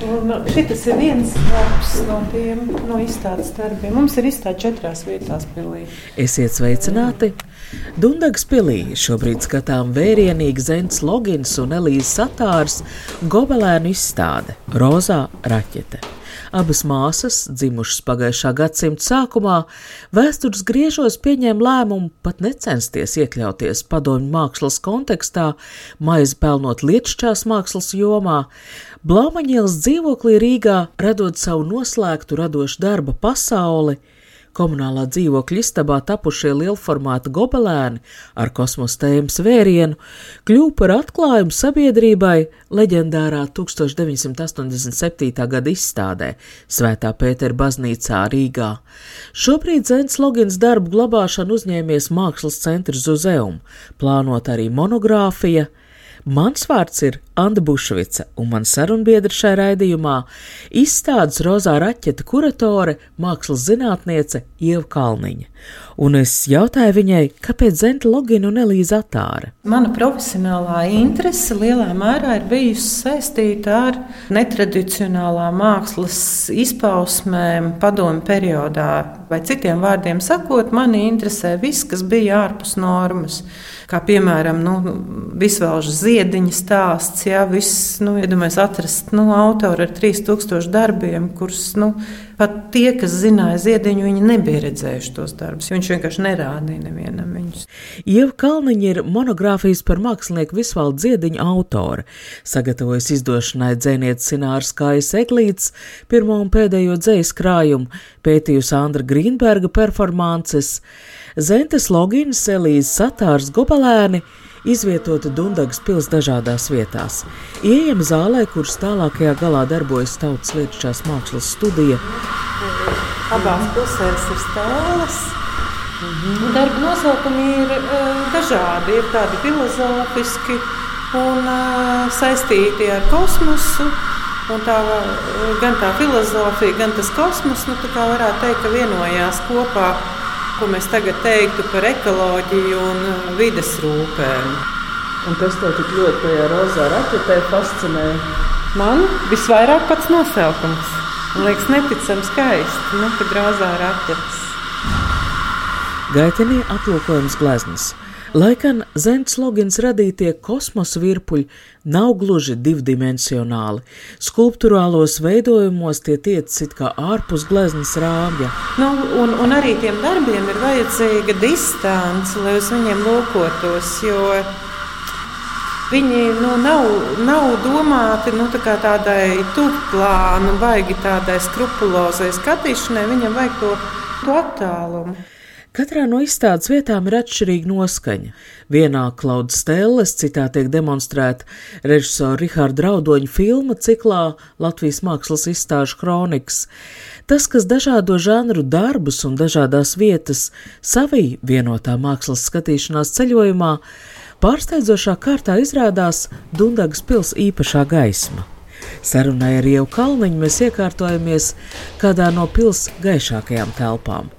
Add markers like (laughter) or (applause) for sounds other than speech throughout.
Un šis ir viens darbs no tiem no izstādes darbiem. Mums ir izstāde četrās vietās pilī. Esiet sveicināti! Dundagas pilī šobrīd skatām vērienīgi Zents Logins un Elīze Satārs gobelēnu izstāde Rozā raķete. Abas māsas, dzimušas pagājušā gadsimta sākumā, vēstures griežos pieņēma lēmumu pat necensties iekļauties padomju mākslas kontekstā, maizi pelnot lietušķās mākslas jomā, Blaumaņielas dzīvoklī Rīgā radot savu noslēgtu radošu darba pasauli, komunālā dzīvokļa istabā tapušie lielformāta gobelēni ar kosmosa tēmas vērienu kļuva par atklājumu sabiedrībai leģendārā 1987. gada izstādē Svētā Pētera baznīcā Rīgā. Šobrīd Zens Logins darbu glabāšanu uzņēmies Mākslas centrs Zuzeum, plānot arī monogrāfija, Mans vārds ir Anna Bušvica, un man sarunbiedra šajā raidījumā - izstādes rozā raķeta kuratore, mākslas zinātniece Ieva Kalniņa. Un es jautāju viņai, kāpēc Zenta Logina un Elīza Atāra. Mana profesionālā interese lielā mērā ir bijusi saistīta ar netradicionālā mākslas izpausmēm padomu periodā. Vai citiem vārdiem sakot, mani interesē viss, kas bija ārpus normas kā piemēram nu, visvēlža ziediņa stāsts. Jā, viss, nu, iedomājies atrast nu, autoru ar 3000 darbiem, kurus nu, pat tie, kas zināja ziediņu, viņi nebija redzējuši tos darbus. Viņš vienkārši nerādīja nevienam viņus. Ieva Kalniņa ir monogrāfijas par mākslinieku Visvaldu ziediņu autore. Sagatavojas izdošanai dzēnietes Sināras Kājas Eglītes pirmo un pēdējo dzējas krājumu, pētījusi Andra Grīnberga performances. Zentes Logins, Elīze Satārs Gobelēni izvietota Dundagas pils dažādās vietās. Ieejam zālē, kuras tālākajā galā darbojas Tautas lietušķās mākslas studija. Abās pusēs ir stāvas. Mhm. Darba nosaukumi ir uh, dažādi, ir tādi filozofiski un uh, saistīti ar kosmosu. Tā, gan tā filozofija, gan tas kosmos, nu, tā varētu teikt, ka vienojās kopā ko mēs tagad teiktu par ekoloģiju un uh, vides rūpēm. Un kas tev tik ļoti tajā rozā raķetē fascinē? Man visvairāk pats nosaukums. Man liekas, neticami skaisti, nu, kad rozā raķetes. Gaitenī aplūkojums gleznas. Lai gan Zents Logins radītie kosmosa virpuļi nav gluži divdimensionāli, skulptūrālos veidojumos tie tiecas it kā ārpus gleznas rāmja. Nu, un, un arī tiem darbiem ir vajadzīga distance, lai uz viņiem lūkotos, jo viņi nu, nav, nav domāti nu, tā tādai tuvplānu, baigi tādai skrupulozai skatīšanai, viņam vajag to, to attālumu. Katrā no izstādes vietām ir atšķirīga noskaņa. Vienā klauda stēles, citā tiek demonstrēta režisora Riharda Raudoņa filma ciklā Latvijas mākslas izstāžu kronikas. Tas, kas dažādo žanru darbus un dažādās vietas savī vienotā mākslas skatīšanās ceļojumā, pārsteidzošā kārtā izrādās Dundagas pils īpašā gaisma. Sarunai ar Ievu Kalniņu mēs iekārtojamies kādā no pils gaišākajām telpām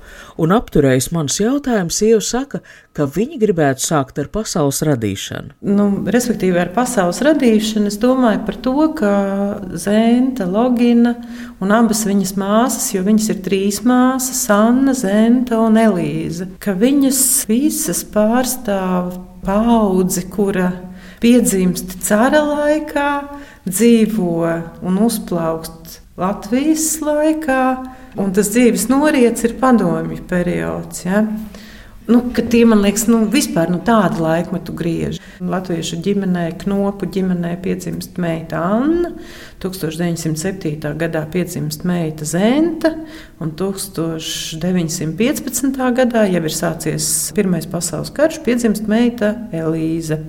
un apturējis manus jautājumus, sieva saka, ka viņi gribētu sākt ar pasaules radīšanu. Nu, respektīvi, ar pasaules radīšanu es domāju par to, ka Zenta, Logina un abas viņas māsas, jo viņas ir trīs māsas, Anna, Zenta un Elīze, ka viņas visas pārstāv paudzi, kura piedzimst cara laikā, dzīvo un uzplaukst Latvijas laikā Un tas dzīves noriets ir padomju periods. Ja? Nu, tie man liekas, nu, vispār nu, tāda laikmetu griež. Latviešu ģimenē, knopu ģimenē piedzimst meita Anna, 1907. gadā piedzimst meita Zenta, un 1915. gadā jau ir sācies Pirmais pasaules karš, piedzimst meita Elīze.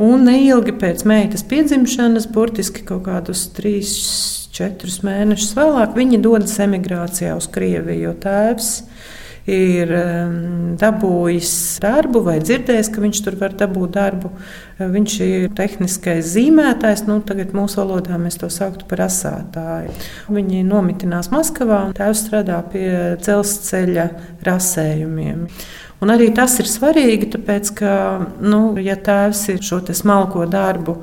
Un neilgi pēc meitas piedzimšanas, burtiski kaut kādus trīs četrus mēnešus vēlāk viņi dodas emigrācijā uz Krieviju, jo tēvs ir dabūjis darbu vai dzirdējis, ka viņš tur var dabūt darbu. Viņš ir tehniskais zīmētājs, nu, tagad mūsu valodā mēs to sauktu par asātāju. Viņi nomitinās Maskavā un tēvs strādā pie dzelzceļa rasējumiem. Un arī tas ir svarīgi, tāpēc, ka, nu, ja tēvs ir šo smalko darbu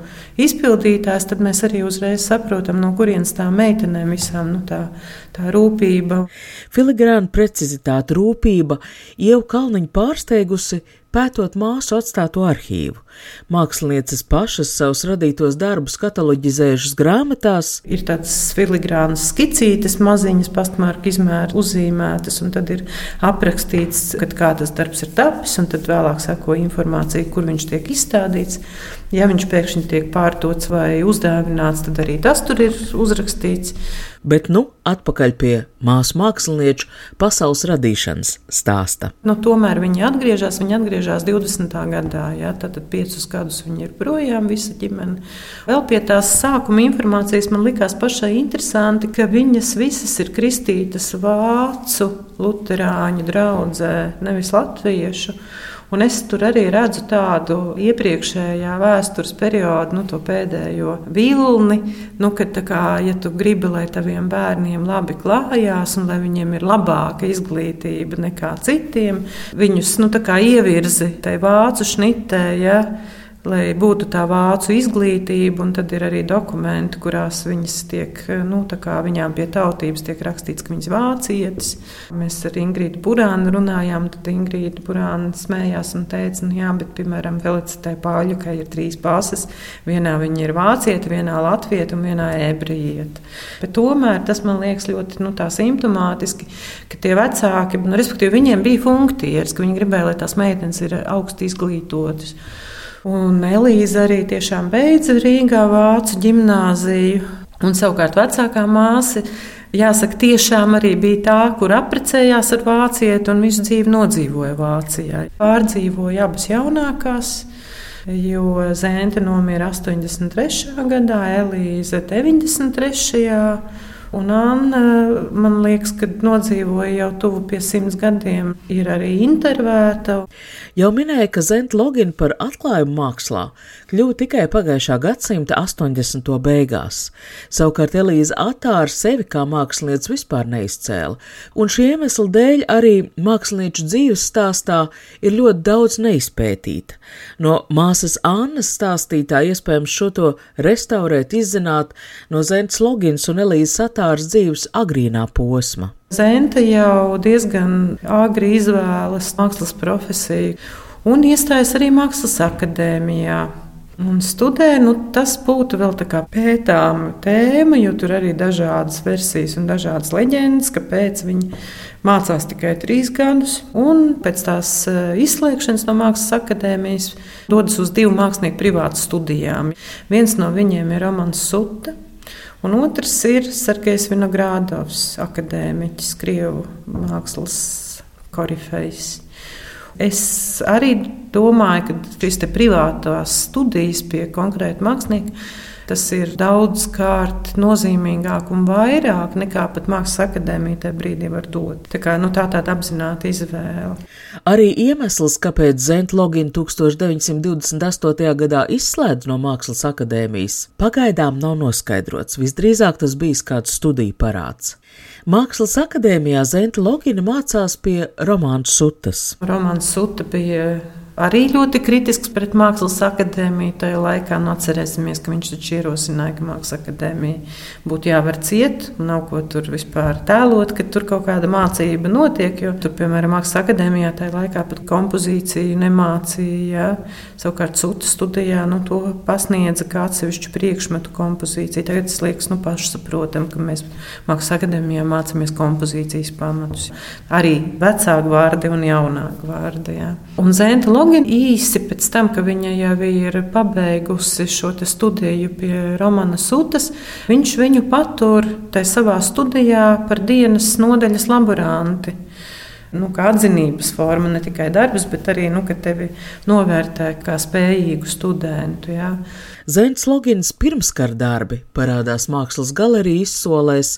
izpildītājs, tad mēs arī uzreiz saprotam, no kurienes tā meitenēm visām nu, tā, tā rūpība. Filigrāna precizitāte, rūpība, jau Kalniņa pārsteigusi Pētot māsu atstāto arhīvu, mākslinieces pašas savus radītos darbus kataloģizējušas grāmatās. Ir tādas filigrānas skicītes, maziņas pastmarka izmēra uzzīmētas, un tad ir aprakstīts, kad kādas darbs ir tapis, un tad vēlāk seko informācija, kur viņš tiek izstādīts. Ja viņš pēkšņi tiek pārdots vai uzdāvināts, tad arī tas tur ir uzrakstīts. Bet nu atpakaļ pie māsu mākslinieču pasaules radīšanas stāsta. Nu, tomēr viņi atgriežas, viņi atgriežas 20. gadā, ja, tad piecus gadus viņi ir projām, visa ģimene. Vēl pie tās sākuma informācijas man likās pašai interesanti, ka viņas visas ir kristītas vācu luterāņu draudzē, nevis latviešu. Un es tur arī redzu tādu iepriekšējā vēstures periodu, nu, to pēdējo vilni, nu, kad, kā, ja tu gribi, lai taviem bērniem labi klājās un lai viņiem ir labāka izglītība nekā citiem, viņus nu, ievirzi tai vācu šnitē. Ja, lai būtu tā vācu izglītība, un tad ir arī dokumenti, kurās viņas tiek, nu, viņām pie tautības tiek rakstīts, ka viņas vācietis. Mēs ar Ingrīdu Burānu runājām, tad Ingrīda Burāna smējās un teica, nu jā, bet, piemēram, Felicitē Pāļukai ir trīs pases, vienā viņa ir vācieta, vienā latvieta un vienā ebrejieta. Bet tomēr tas man liekas ļoti nu, simptomātiski, ka tie vecāki, nu, respektīvi, viņiem bija funkcijas, ka viņi gribēja, lai tās meitenes ir augsti izglītotas. Un Elīze arī tiešām beidza Rīgā vācu ģimnāziju. Un savukārt vecākā māsa, jāsaka, tiešām arī bija tā, kur apprecējās ar vācieti un visu dzīvi nodzīvoja Vācijā. Pārdzīvoja abas jaunākās. Jo Zēnta nomira 83. gadā, Elīze 93. gadā. Un Anna, man liekas, ka nodzīvoja jau tuvu pie simts gadiem, ir arī intervēta. Jau minēja, ka Zenta Logina par atklājumu mākslā kļuva tikai pagājušā gadsimta 80. beigās. Savukārt Elīza Atāra sevi kā mākslinieca vispār neizcēla, un šī iemesla dēļ arī mākslinieču dzīves stāstā ir ļoti daudz neizpētīta. No māsas Annas stāstītā iespējams šo to restaurēt, izzināt no Zentas Logins un Elīzes Atāra Katāras dzīves agrīnā posma. Zenta jau diezgan agri izvēlas mākslas profesiju un iestājas arī Mākslas akadēmijā. Un studē, nu, tas būtu vēl tā kā pētāma tēma, jo tur arī dažādas versijas un dažādas leģendas, kāpēc viņi mācās tikai trīs gadus. Un pēc tās eh, izslēgšanas no Mākslas akadēmijas dodas uz divu mākslinieku privātu studijām. Viens no viņiem ir Romans Suta. Un otrs ir Sergejs Vinogrādovs, akadēmiķis, krievu mākslas korifejs. Es arī domāju, ka šīs privātās studijas pie konkrēta mākslinieka Tas ir daudz kārt nozīmīgāk un vairāk nekā pat Mākslas akadēmija tajā brīdī var dot. Tā, kā, nu, tā tāda apzināta izvēle. Arī iemesls, kāpēc Zentlogina 1928. gadā izslēdz no Mākslas akadēmijas, pagaidām nav noskaidrots. Visdrīzāk tas bijis kāds studiju parāds. Mākslas akadēmijā Zenta Logina mācās pie Romāna Sutas. Romāns Suta bija arī ļoti kritisks pret Mākslas akadēmiju. Tajā laikā nu, atcerēsimies, ka viņš taču ierosināja, ka Mākslas akadēmija būtu jāvar ciet. Nav ko tur vispār tēlot, ka tur kaut kāda mācība notiek. Jo tur, piemēram, Mākslas akadēmijā tajā laikā pat kompozīciju nemācīja. Ja? Savukārt, Sūta studijā nu, to pasniedza kā atsevišķu priekšmetu kompozīciju. Tagad tas liekas nu, pašsaprotami, ka mēs Mākslas akadēmijā mācāmies kompozīcijas pamatus. Arī vecāku vārdi un jaunāku vārdi. Ja? Un Zenta Logina īsi pēc tam, ka viņa jau ir pabeigusi šo studiju pie Romana Sūtas, viņš viņu patur savā studijā par dienas nodaļas laboranti. Nu, atzinības forma, ne tikai darbs, bet arī nu, tevi novērtē kā spējīgu studentu. Jā. Zēns Logins pirmskara darbi parādās mākslas galerijas izsolēs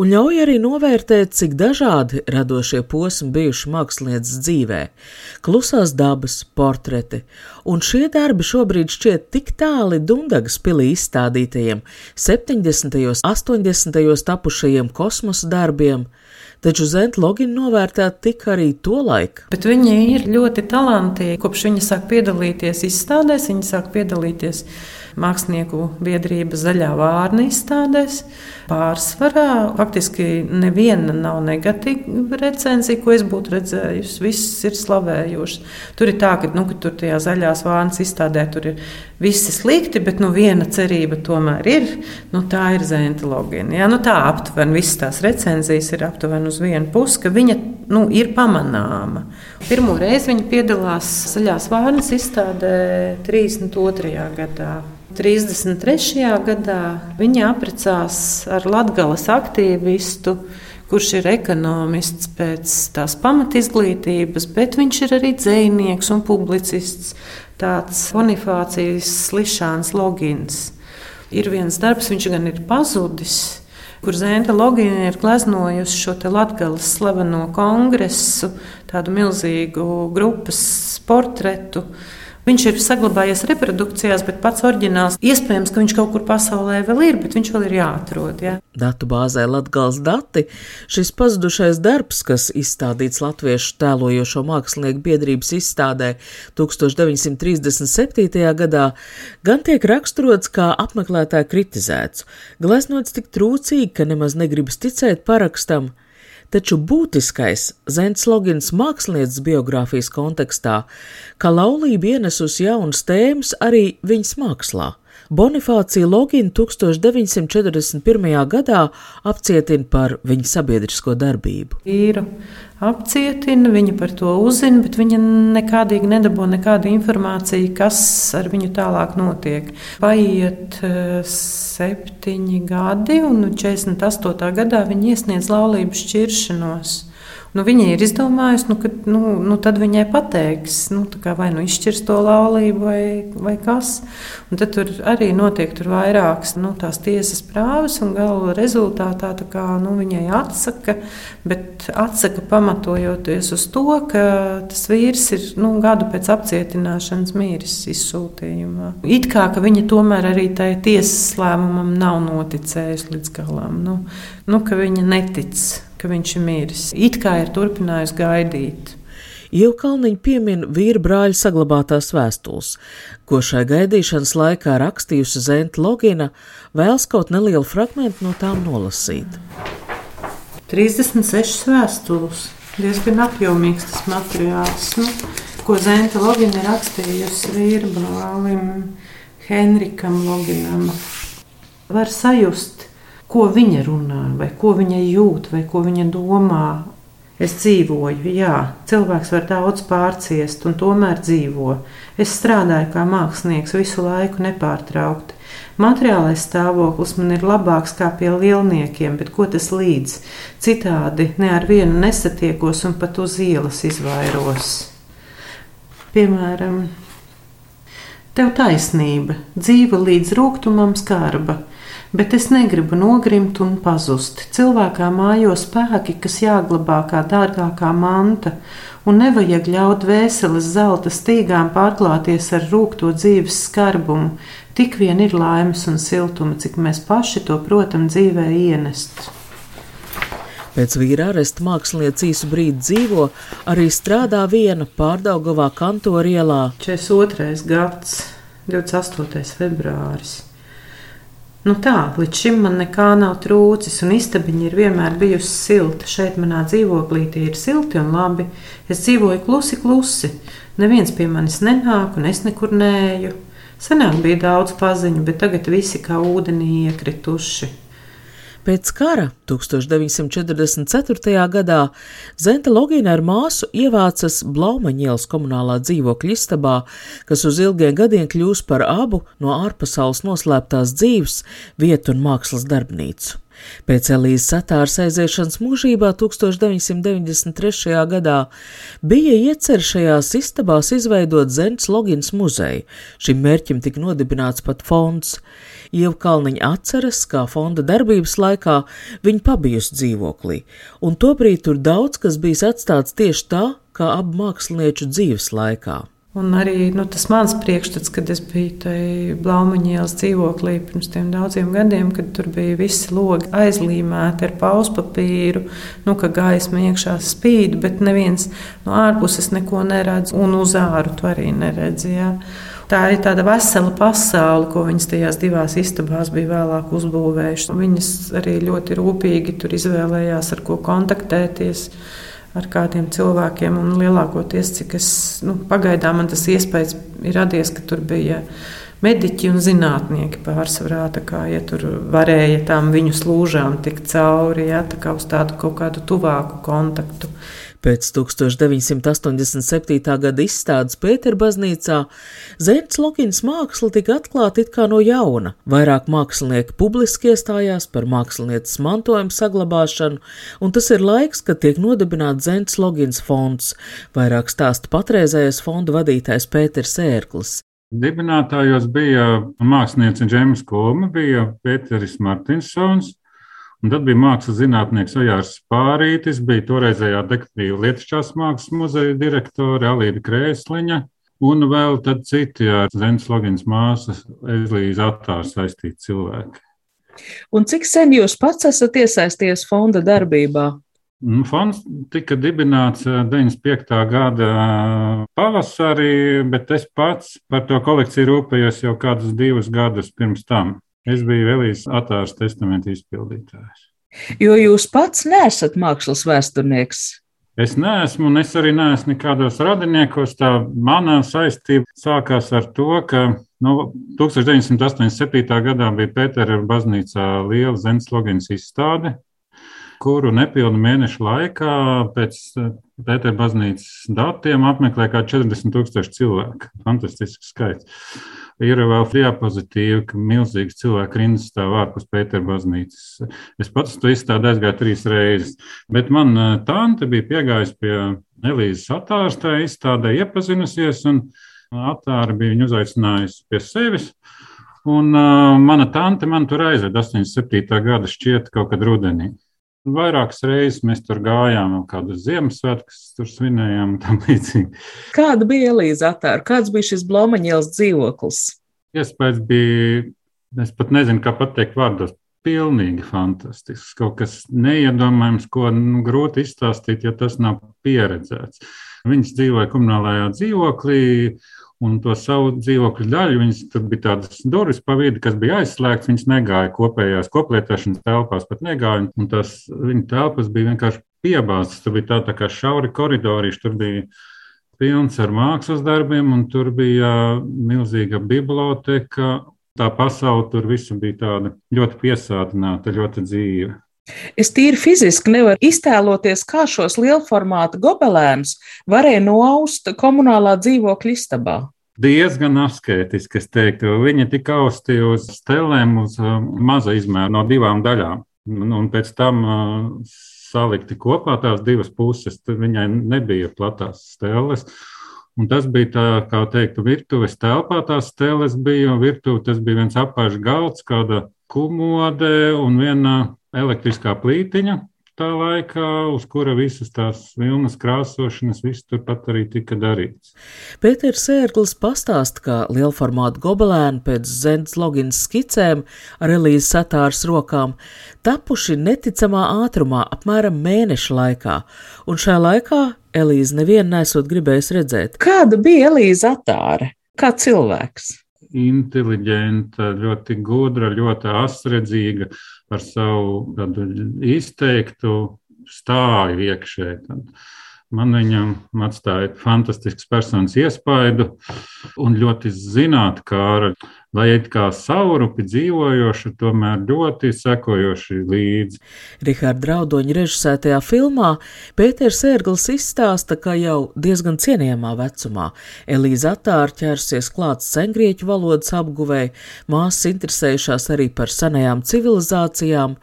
un ļauj arī novērtēt, cik dažādi radošie posmi bijuši mākslinieces dzīvē - klusās dabas, portreti, un šie darbi šobrīd šķiet tik tāli Dundagas pilī izstādītajiem 70. un 80. tapušajiem kosmosa darbiem, taču Zenta Logina novērtēta tik arī to laiku. Bet viņa ir ļoti talantīga. Kopš viņa sāk piedalīties izstādēs, viņa sāk piedalīties mākslinieku biedrības zaļā vārna izstādēs. Pārsvarā faktiski neviena nav negatīva recenzija, ko es būtu redzējusi. Viss ir slavējošs. Tur ir tā, ka, nu, ka tur tajā zaļās vārnas izstādē tur ir visi slikti, bet nu, viena cerība tomēr ir. Nu, tā ir zentologija. Ja? Nu, tā aptuveni visas tās recenzijas ir aptuveni uz vienu pusi, ka viņa nu, ir pamanāma. Pirmo reizi viņa piedalās zaļās vārnas izstādē 32. gadā. 33. gadā viņa apprecās ar Latvijas aktīvistu, kurš ir ekonomists pēc tās pamatizglītības, bet viņš ir arī dzinieks un publicists. Tāds Bonifācijas Slišāns Logins. Ir viens darbs, viņš gan ir pazudis, kur Zēna Logina ir gleznojusi šo Latvijas slaveno kongresu, tādu milzīgu grupas portretu Viņš ir saglabājies reprodukcijās, bet pats oriģināls iespējams, ka viņš kaut kur pasaulē vēl ir, bet viņš vēl ir jāatrod. Ja? Datu bāzē Latvijas dati šis pazudušais darbs, kas izstādīts Latviešu tēlojošo mākslinieku biedrības izstādē 1937. gadā, gan tiek raksturots kā apmeklētāju kritizēts, gleznots tik trūcīgi, ka nemaz negribas ticēt parakstam. Taču būtiskais Zents Logins mākslinieces biogrāfijas kontekstā, ka laulība ienesusi jaunas tēmas arī viņas mākslā. Bonifācija Logina 1941. gadā apcietina par viņa sabiedrisko darbību. Īru apcietina, viņa par to uzzina, bet viņa nekādīgi nedabū nekādu informāciju, kas ar viņu tālāk notiek. Paiet uh, septiņi gadi, un 48. gadā viņa iesniedz laulības šķiršanos. Nu, viņa ir izdomājusi, nu, ka nu, nu, tad viņai pateiks, nu, vai nu izšķirs to laulību, vai, vai kas. Un tad tur arī notiek tur vairākas nu, tās tiesas prāvas, un gala rezultātā kā, nu, viņai atsaka, bet atsaka pamatojoties uz to, ka tas vīrs ir nu, gadu pēc apcietināšanas mīris izsūtījumā. It kā viņa tomēr arī tai tiesas lēmumam nav noticējusi līdz galam, nu, nu, ka viņa netic ka viņš ir miris. It kā ir turpinājis gaidīt. Ievkalniņa piemin vīra brāļa saglabātās vēstules, ko šai gaidīšanas laikā rakstījusi Zenta Logina, vēlas kaut nelielu fragment no tām nolasīt. 36 vēstules, diezgan apjomīgs tas materiāls, nu, ko Zenta Logina ir rakstījusi vīra brālim Henrikam Loginam. Var sajust, ko viņa runā, vai ko viņa jūt, vai ko viņa domā. Es dzīvoju, jā, cilvēks var daudz pārciest, un tomēr dzīvo. Es strādāju kā mākslinieks visu laiku nepārtraukti. Materiālais stāvoklis man ir labāks kā pie lielniekiem, bet ko tas līdz? Citādi ne ar vienu nesatiekos un pat uz ielas izvairos. Piemēram, tev taisnība, dzīve līdz rūkumam skarba Bet es negribu nogrimt un pazust. Cilvēkā mājo spēki, kas jāglabā kā dārgākā manta, un nevajag ļaut vēseles zelta stīgām pārklāties ar rūkto dzīves skarbumu. Tik vien ir laimes un siltuma, cik mēs paši to, protams, dzīvē ienest. Pēc vīra aresta mākslinieca īsu brīdi dzīvo, arī strādā viena pārdaugavā kantorielā. 42. gads, 28. februāris. Nu tā, līdz šim man nekā nav trūcis, un istabiņa ir vienmēr bijusi silta. Šeit manā dzīvoklī ir silti un labi. Es dzīvoju klusi, klusi. Neviens pie manis nenāk, un es nekur neju. Senāk bija daudz paziņu, bet tagad visi kā ūdenī iekrituši. Pēc kara 1944. gadā Zenta Logina ar māsu ievācas Blaumaņielas komunālā dzīvokļa istabā, kas uz ilgiem gadiem kļūs par abu no ārpasaules noslēptās dzīves vietu un mākslas darbnīcu. Pēc Elīzes satāras aiziešanas mūžībā 1993. gadā bija iecer šajās istabās izveidot Zents Logins muzeju. Šim mērķim tika nodibināts pat fonds. Ieva Kalniņa atceras, kā fonda darbības laikā viņa pabijusi dzīvoklī, un tobrīd tur daudz kas bijis atstāts tieši tā, kā abu mākslinieču dzīves laikā. Un arī nu, tas mans priekšstats, kad es biju tajā Blaumaņielas dzīvoklī pirms daudziem gadiem, kad tur bija visi logi aizlīmēti ar pauspapīru, nu, ka gaisma iekšā spīd, bet neviens no ārpuses neko neredz, un uz āru to arī neredz. Jā. Tā ir tāda vesela pasaule, ko viņas tajās divās istabās bija vēlāk uzbūvējušas. Viņas arī ļoti rūpīgi tur izvēlējās, ar ko kontaktēties ar kādiem cilvēkiem. Lielākoties, cik es nu, pagaidām man tas iespējas ir radies, ka tur bija mediķi un zinātnieki pārsvarā. Kā, ja tur varēja tām viņu slūžām tikt cauri, ja, tā kā uz tādu kaut kādu tuvāku kontaktu. Pēc 1987. gada izstādes Pēterbaznīcā Zēns Lokins māksla tika atklāta it kā no jauna. Vairāk mākslinieki publiski iestājās par mākslinieces mantojumu saglabāšanu, un tas ir laiks, kad tiek nodibināts Zēns Logins fonds. Vairāk stāsta patreizējais fonda vadītājs Pēters Ērklis. Dibinātājos bija mākslinieca Džems Kolma, bija Pēteris Martinsons, Un tad bija mākslas zinātnieks Ojārs Pārītis, bija toreizējā dekoratīva lietišķās mākslas muzeja direktore Alīda Krēsliņa. Un vēl citi ar Zemes Logins māsas Ezlīza attāru saistīti cilvēki. Un cik sen jūs pats esat iesaistījies fonda darbībā? Nu, fonds tika dibināts 95. Eh, gada pavasarī, bet es pats par to kolekciju rūpējos jau kādus divus gadus pirms tam. Es biju Elīzes attārs testamenta izpildītājs. Jo jūs pats nesat mākslas vēsturnieks. Es neesmu, un es arī neesmu nekādos radiniekos. Tā mana saistība sākās ar to, ka nu, 1987. gadā bija Pētera baznīcā liela Zenslogins izstāde, kuru nepilnu mēnešu laikā pēc Pētera baznīcas datiem apmeklēja kā 40 tūkstoši cilvēku. Fantastisks skaits ir vēl diapozitīvi, ka milzīgs cilvēku rindas stāv ārpus Pētera baznīcas. Es pats to izstādu aizgāju trīs reizes, bet man tante bija piegājusi pie Elīzes atāras, tā izstādē iepazinusies, un atāra bija viņu uzaicinājusi pie sevis. Un uh, mana tante man tur aizveda 87. gada šķiet kaut kad rudenī. Vairākas reizes mēs tur gājām, kādas Ziemassvētkus tur svinējām. (laughs) Kāda bija Elīza attēra? Kāds bija šis Blomaņielas dzīvoklis? Iespējams, bija, es pat nezinu, kā pateikt vārdos, pilnīgi fantastisks. Kaut kas neiedomājams, ko nu, grūti izstāstīt, ja tas nav pieredzēts. Viņas dzīvoja komunālajā dzīvoklī, un to savu dzīvokļu daļu. Viņas tur bija tādas durvis pa vidu, kas bija aizslēgts. Viņas negāja kopējās koplietošanas telpās, pat negāja. Un tās viņa telpas bija vienkārši piebāztas. Tur bija tā, tā kā šauri koridori, tur bija pilns ar mākslas darbiem, un tur bija milzīga biblioteka. Tā pasaule tur visu bija tāda ļoti piesātināta, ļoti dzīva. Es tīri fiziski nevaru iztēloties, kā šos lielformāta gobelēnus varēja noaust komunālā dzīvokļa istabā. Diezgan asketiski, es teiktu. Viņi tika austi uz stelēm, uz uh, maza izmēra, no divām daļām. Un pēc tam uh, salikti kopā tās divas puses. Viņai nebija platās steles. Un tas bija tā, kā teiktu, virtuves telpā. Tās steles bija, virtuve tas bija viens apāžs galds, kāda kumode un viena elektriskā plītiņa tā laikā, uz kura visas tās vilnas krāsošanas, viss turpat arī tika darīts. Pēters Sērklis pastāsta, ka lielformāta gobelēni pēc Zens Logins skicēm ar Elīzes satāras rokām tapuši neticamā ātrumā apmēram mēneša laikā, un šajā laikā Elīze nevienu nesot gribējis redzēt. Kāda bija Elīze atāre? Kā cilvēks? inteliģenta, ļoti gudra, ļoti asredzīga, ar savu tādu izteiktu stāju iekšēji. Man viņam atstāja fantastisks personas iespaidu un ļoti zinātnākāra. Lai it kā saurupi dzīvojoši, tomēr ļoti sekojoši līdzi. Riharda Raudoņa režisētajā filmā Pēters Ērgls izstāsta, ka jau diezgan cienījamā vecumā Elīza Atāra ķērsies klāts sengrieķu valodas apguvēja, māsas interesējušās arī par senajām civilizācijām.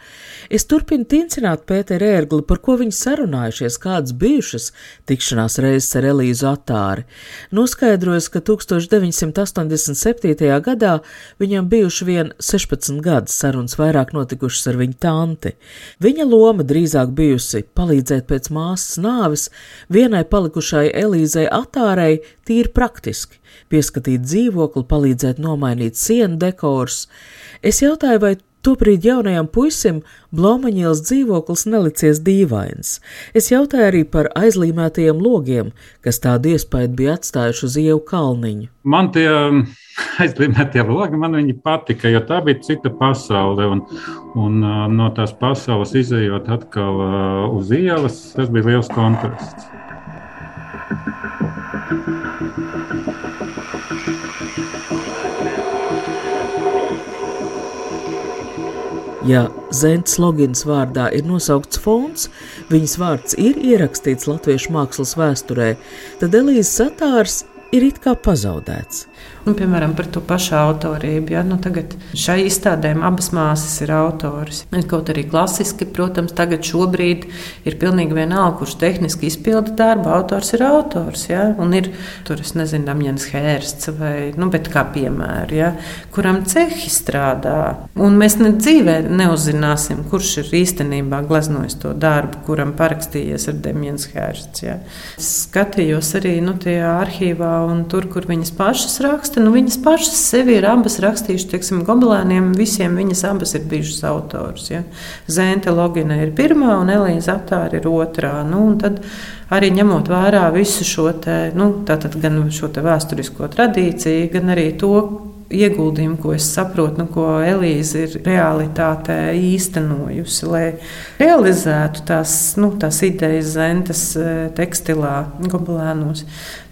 Es turpinu tincināt Pēteru Ērgli, par ko viņi sarunājušies, kādas bijušas tikšanās reizes ar Elīzu Atāri. Noskaidrojas, ka 1987. gadā viņam bijuši vien 16 gadi, sarunas vairāk notikušas ar viņa tanti. Viņa loma drīzāk bijusi palīdzēt pēc māsas nāves vienai palikušai Elīzei Atārei tīri praktiski, pieskatīt dzīvokli, palīdzēt nomainīt sienu dekors. Es jautāju, vai Tobrīd jaunajam puisim Blomaņielas dzīvoklis nelicies dīvains. Es jautāju arī par aizlīmētajiem logiem, kas tādu iespēju bija atstājuši uz ievu kalniņu. Man tie um, (laughs) aizlīmētie logi, man viņi patika, jo tā bija cita pasaule. Un, un uh, no tās pasaules izējot atkal uh, uz ielas, tas bija liels kontrasts. Ja Zentes logins vārdā ir nosaukts fonds, viņas vārds ir ierakstīts latviešu mākslas vēsturē, tad Elīzes satārs ir it kā pazaudēts. Nu, piemēram, par to pašu autorību. Ja? Nu, tagad šai izstādē abas māsas ir autors. Kaut arī klasiski, protams, tagad šobrīd ir pilnīgi vienalga, kurš tehniski izpilda darbu. Autors ir autors. Ja? Un ir tur, es nezinu, Damjans Hērsts vai, nu, bet kā piemēra, ja? kuram cehi strādā. Un mēs ne dzīvē neuzzināsim, kurš ir īstenībā gleznojis to darbu, kuram parakstījies ar Damjans Hērsts. Ja? Skatījos arī nu, tajā arhīvā un tur, kur viņas pašas raksta raksta, nu, viņas pašas sevi ir abas rakstījušas, teiksim, gobelēniem, visiem viņas abas ir bijušas autors. Ja? Zēnta Logina ir pirmā un Elīza Atāra ir otrā. Nu, tad arī ņemot vērā visu šo te, nu, gan šo te vēsturisko tradīciju, gan arī to, ieguldījumu, ko es saprotu, nu, ko Elīze ir realitātē īstenojusi, lai realizētu tās, nu, tās idejas zentas eh, tekstilā, gobelēnos.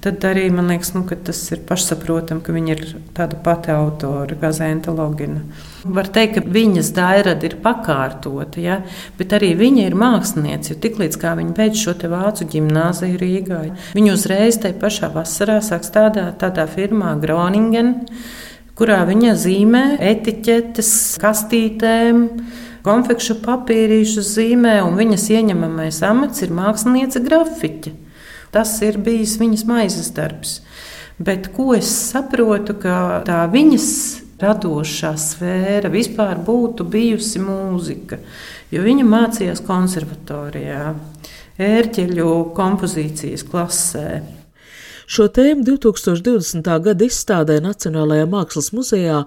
Tad arī man liekas, nu, tas ir pašsaprotami, ka viņa ir tāda pati autora kā Zenta Logina. Var teikt, ka viņas dairada ir pakārtota, ja? bet arī viņa ir māksliniece. Jo tiklīdz viņa beidz šo vācu gimnāziju Rīgā, viņa uzreiz tajā pašā vasarā sāk strādāt tādā firmā Groningen kurā viņa zīmē etiķetes, kastītēm, konfekšu papīrīšu zīmē, un viņas ieņemamais amats ir mākslinieca grafiķa. Tas ir bijis viņas maizes darbs. Bet ko es saprotu, ka tā viņas radošā sfēra vispār būtu bijusi mūzika, jo viņa mācījās konservatorijā, ērķeļu kompozīcijas klasē. Šo tēmu 2020. gada izstādē Nacionālajā Mākslas muzejā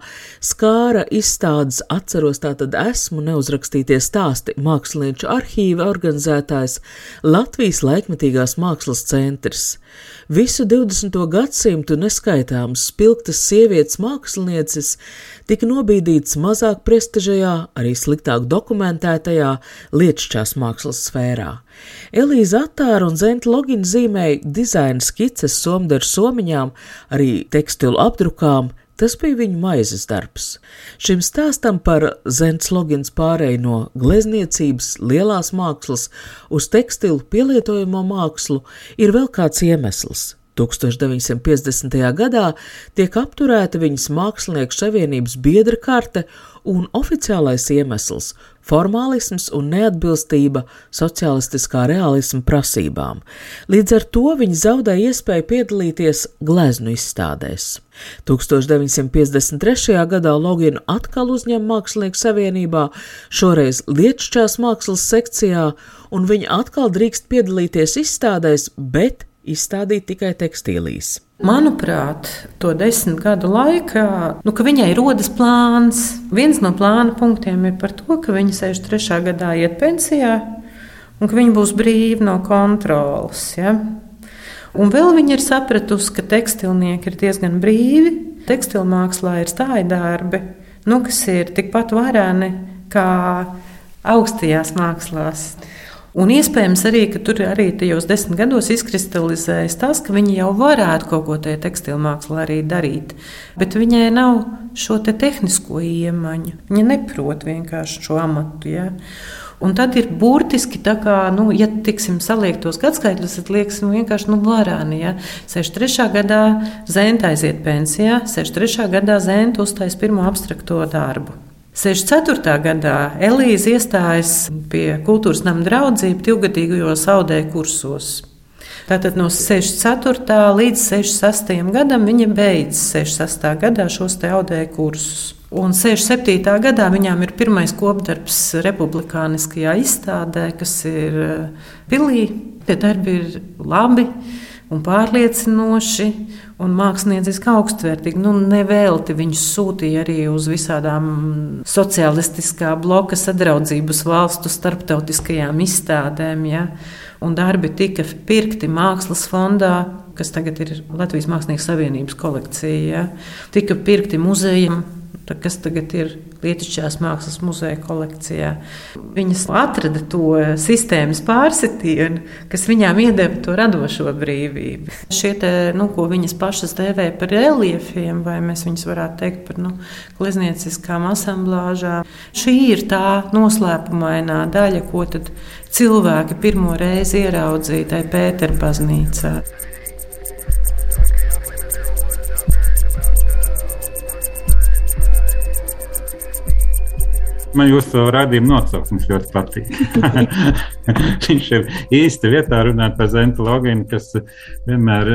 skāra izstādes atceros tātad esmu neuzrakstītie stāsti mākslinieču arhīva organizētājs Latvijas laikmetīgās mākslas centrs. Visu 20. gadsimtu neskaitāmas spilgtas sievietes mākslinieces tika nobīdītas mazāk prestižajā, arī sliktāk dokumentētajā lietišķās mākslas sfērā. Elīza Atāra un Zenta Logina zīmēja dizaina skices somderu somiņām, arī tekstilu apdrukām, Tas bija viņa maizes darbs. Šim stāstam par Zents Logins pārēju no glezniecības, lielās mākslas uz tekstilu pielietojamo mākslu ir vēl kāds iemesls. 1950. gadā tiek apturēta viņas mākslinieku savienības biedra karte un oficiālais iemesls - formālisms un neatbilstība sociālistiskā realisma prasībām. Līdz ar to viņi zaudēja iespēju piedalīties gleznu izstādēs. 1953. gadā Loginu atkal uzņem Mākslinieku savienībā, šoreiz Lietšķās mākslas sekcijā, un viņa atkal drīkst piedalīties izstādēs, bet izstādīt tikai tekstīlīs. Manuprāt, to desmit gadu laikā, nu, viņai rodas plāns. Viens no plāna punktiem ir par to, ka viņa 63. gadā iet pensijā un ka viņa būs brīva no kontrolas. Ja? Un vēl viņa ir sapratusi, ka tekstilnieki ir diezgan brīvi. Tekstilmākslā ir stāja darbi, nu, kas ir tikpat vareni kā augstajās mākslās. Un iespējams arī, ka tur arī tajos desmit gados izkristalizējas tas, ka viņi jau varētu kaut ko tajā tekstilmākslā arī darīt. Bet viņai nav šo te tehnisko iemaņu. Viņa neprot vienkārši šo amatu. Ja? Un tad ir burtiski tā, kā, nu, ja tiksim saliekt tos gadsimtus, tad liekas, nu, vienkārši nu, varāni. Ja? 63. gadā Zēna aiziet pensijā, 63. gadā Zēna uztais pirmo abstrakto darbu. 64. gadā Elīze iestājas pie kultūras nama draudzību divgadīgajos audēju kursos. Tātad no 64. līdz 66. gadam viņa beidz 66. gadā šos te audēju kursus. Un 67. gadā viņām ir pirmais kopdarbs republikāniskajā izstādē, kas ir eh, pilī. Tie darbi ir labi un pārliecinoši un mākslinieciski augstvērtīgi. Nu, nevelti viņus sūtīja arī uz visādām sociālistiskā bloka sadraudzības valstu starptautiskajām izstādēm. Ja? Un darbi tika pirkti mākslas fondā, kas tagad ir Latvijas Mākslinieku savienības kolekcija. Ja? Tika pirkti muzejam, kas tagad ir Lietušķās mākslas muzeja kolekcijā. Viņas atrada to sistēmas pārsitienu, kas viņām iedeva to radošo brīvību. Šie, te, nu, ko viņas pašas dēvē par reliefiem, vai mēs viņus varētu teikt par nu, gleznieciskām asamblāžām, šī ir tā noslēpumainā daļa, ko cilvēki pirmo reizi ieraudzīja tajā Pēterbaznīcā. Man jūsu radījuma nosaukums ļoti patīk. (laughs) Viņš ir īsti vietā runāt par Zentu loginu, kas vienmēr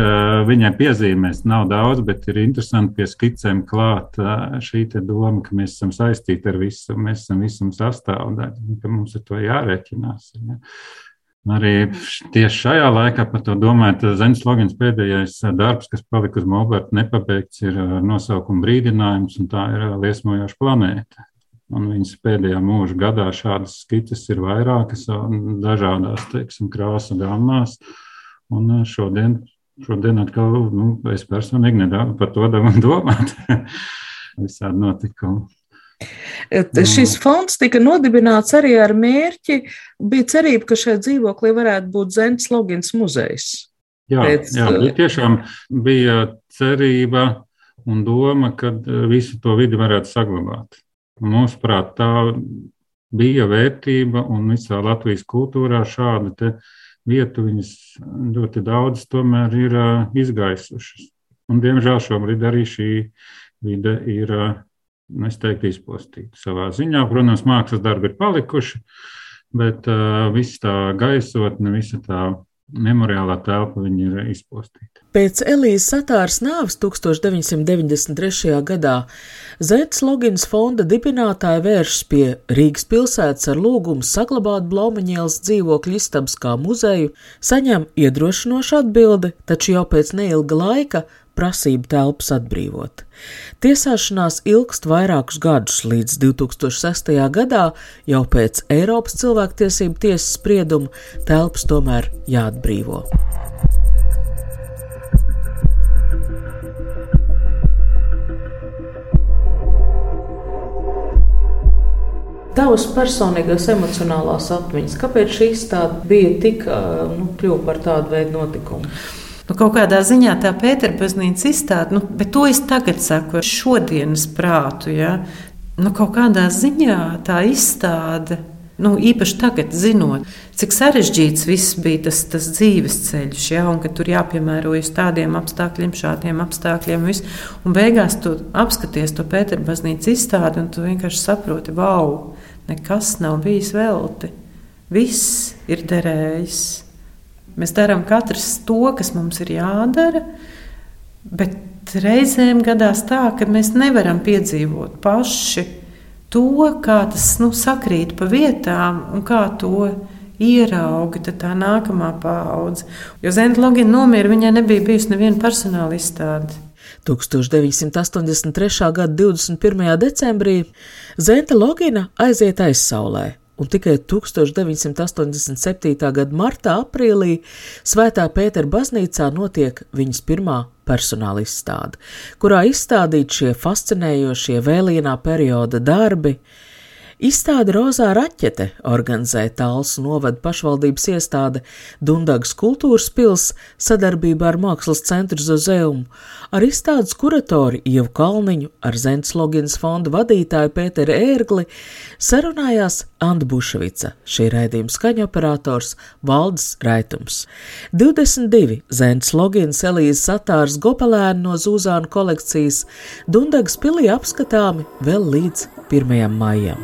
viņai piezīmēs nav daudz, bet ir interesanti pie skicēm klāt šī doma, ka mēs esam saistīti ar visu, mēs esam visam sastāvdaļa, ka mums ar to jārēķinās. Ja. Arī tieši šajā laikā par to domājot, Zemes logins pēdējais darbs, kas palika uz Moberta nepabeigts, ir nosaukuma brīdinājums, un tā ir liesmojoša planēta. Un viņas pēdējā mūža gadā šādas skices ir vairākas, dažādās teiksim, krāsa gammās. Un šodien, šodien atkal nu, es personīgi nedaudz par to (laughs) domāt. Visādi notikumi. Šis fonds tika nodibināts arī ar mērķi. Bija cerība, ka šajā dzīvoklī varētu būt Zemes Logins muzejs. Jā, Pēc... jā bija tiešām bija cerība un doma, ka visu to vidi varētu saglabāt. Mūsuprāt, tā bija vērtība un visā Latvijas kultūrā šāda vietu viņas ļoti daudz tomēr ir izgaisušas. Un, diemžēl šobrīd arī šī vide ir, es teiktu, izpostīta savā ziņā. Protams, mākslas darbi ir palikuši, bet uh, viss tā gaisotne, visa tā memoriālā telpa ir izpostīta. Pēc Elīzes Satāras nāves 1993. gadā Zētas Logins fonda dibinātāji vēršas pie Rīgas pilsētas ar lūgumu saglabāt Blaumaņielas dzīvokļu istabas kā muzeju, saņem iedrošinošu atbildi, taču jau pēc neilga laika prasību telpas atbrīvot. Tiesāšanās ilgst vairākus gadus, līdz 2006. gadā, jau pēc Eiropas cilvēktiesību tiesas sprieduma, telpas tomēr jāatbrīvo. Tavas personīgās emocionālās atmiņas, kāpēc šī izstāde bija tik, nu, kļuva par tādu veidu notikumu? Nu, kaut kādā ziņā tā Pēterbaznīca izstāde, nu, bet to es tagad saku ar šodienas prātu. Ja? Nu, kaut kādā ziņā tā izstāde, nu, īpaši tagad zinot, cik sarežģīts viss bija tas, tas dzīves ceļš, ja? un ka tur jāpiemērojas tādiem apstākļiem, šādiem apstākļiem. Visu. Un beigās tu apskaties to Pēterbaznīcas izstādi un tu vienkārši saproti, wow, nekas nav bijis velti. Viss ir derējis. Mēs darām katrs to, kas mums ir jādara, bet reizēm gadās tā, ka mēs nevaram piedzīvot paši to, kā tas nu, sakrīt pa vietām un kā to ierauga tā nākamā paudze. Jo Zenta Logina nomira, viņai nebija bijusi neviena personāla izstāde. 1983. gada 21. decembrī Zenta Logina aiziet aizsaulē un tikai 1987. gada martā, aprīlī Svētā Pētera baznīcā notiek viņas pirmā personāla izstāde, kurā izstādīti šie fascinējošie vēlienā perioda darbi. Izstāde Rozā Raķete organizēja Tāls novada pašvaldības iestāde Dundagas kultūras pils sadarbībā ar Mākslas centru Zozeumu, ar izstādes kuratori Ievu Kalniņu, ar Zents Logins fonda vadītāju Pēteru Ērgli sarunājās Anda Bušvica, šī raidījuma skaņoperators Valdis Raitums. 22 Zents Logins Elīzes Satārs Gopelēni no Zūzānu kolekcijas Dundagas pilī apskatāmi vēl līdz 1. maijam.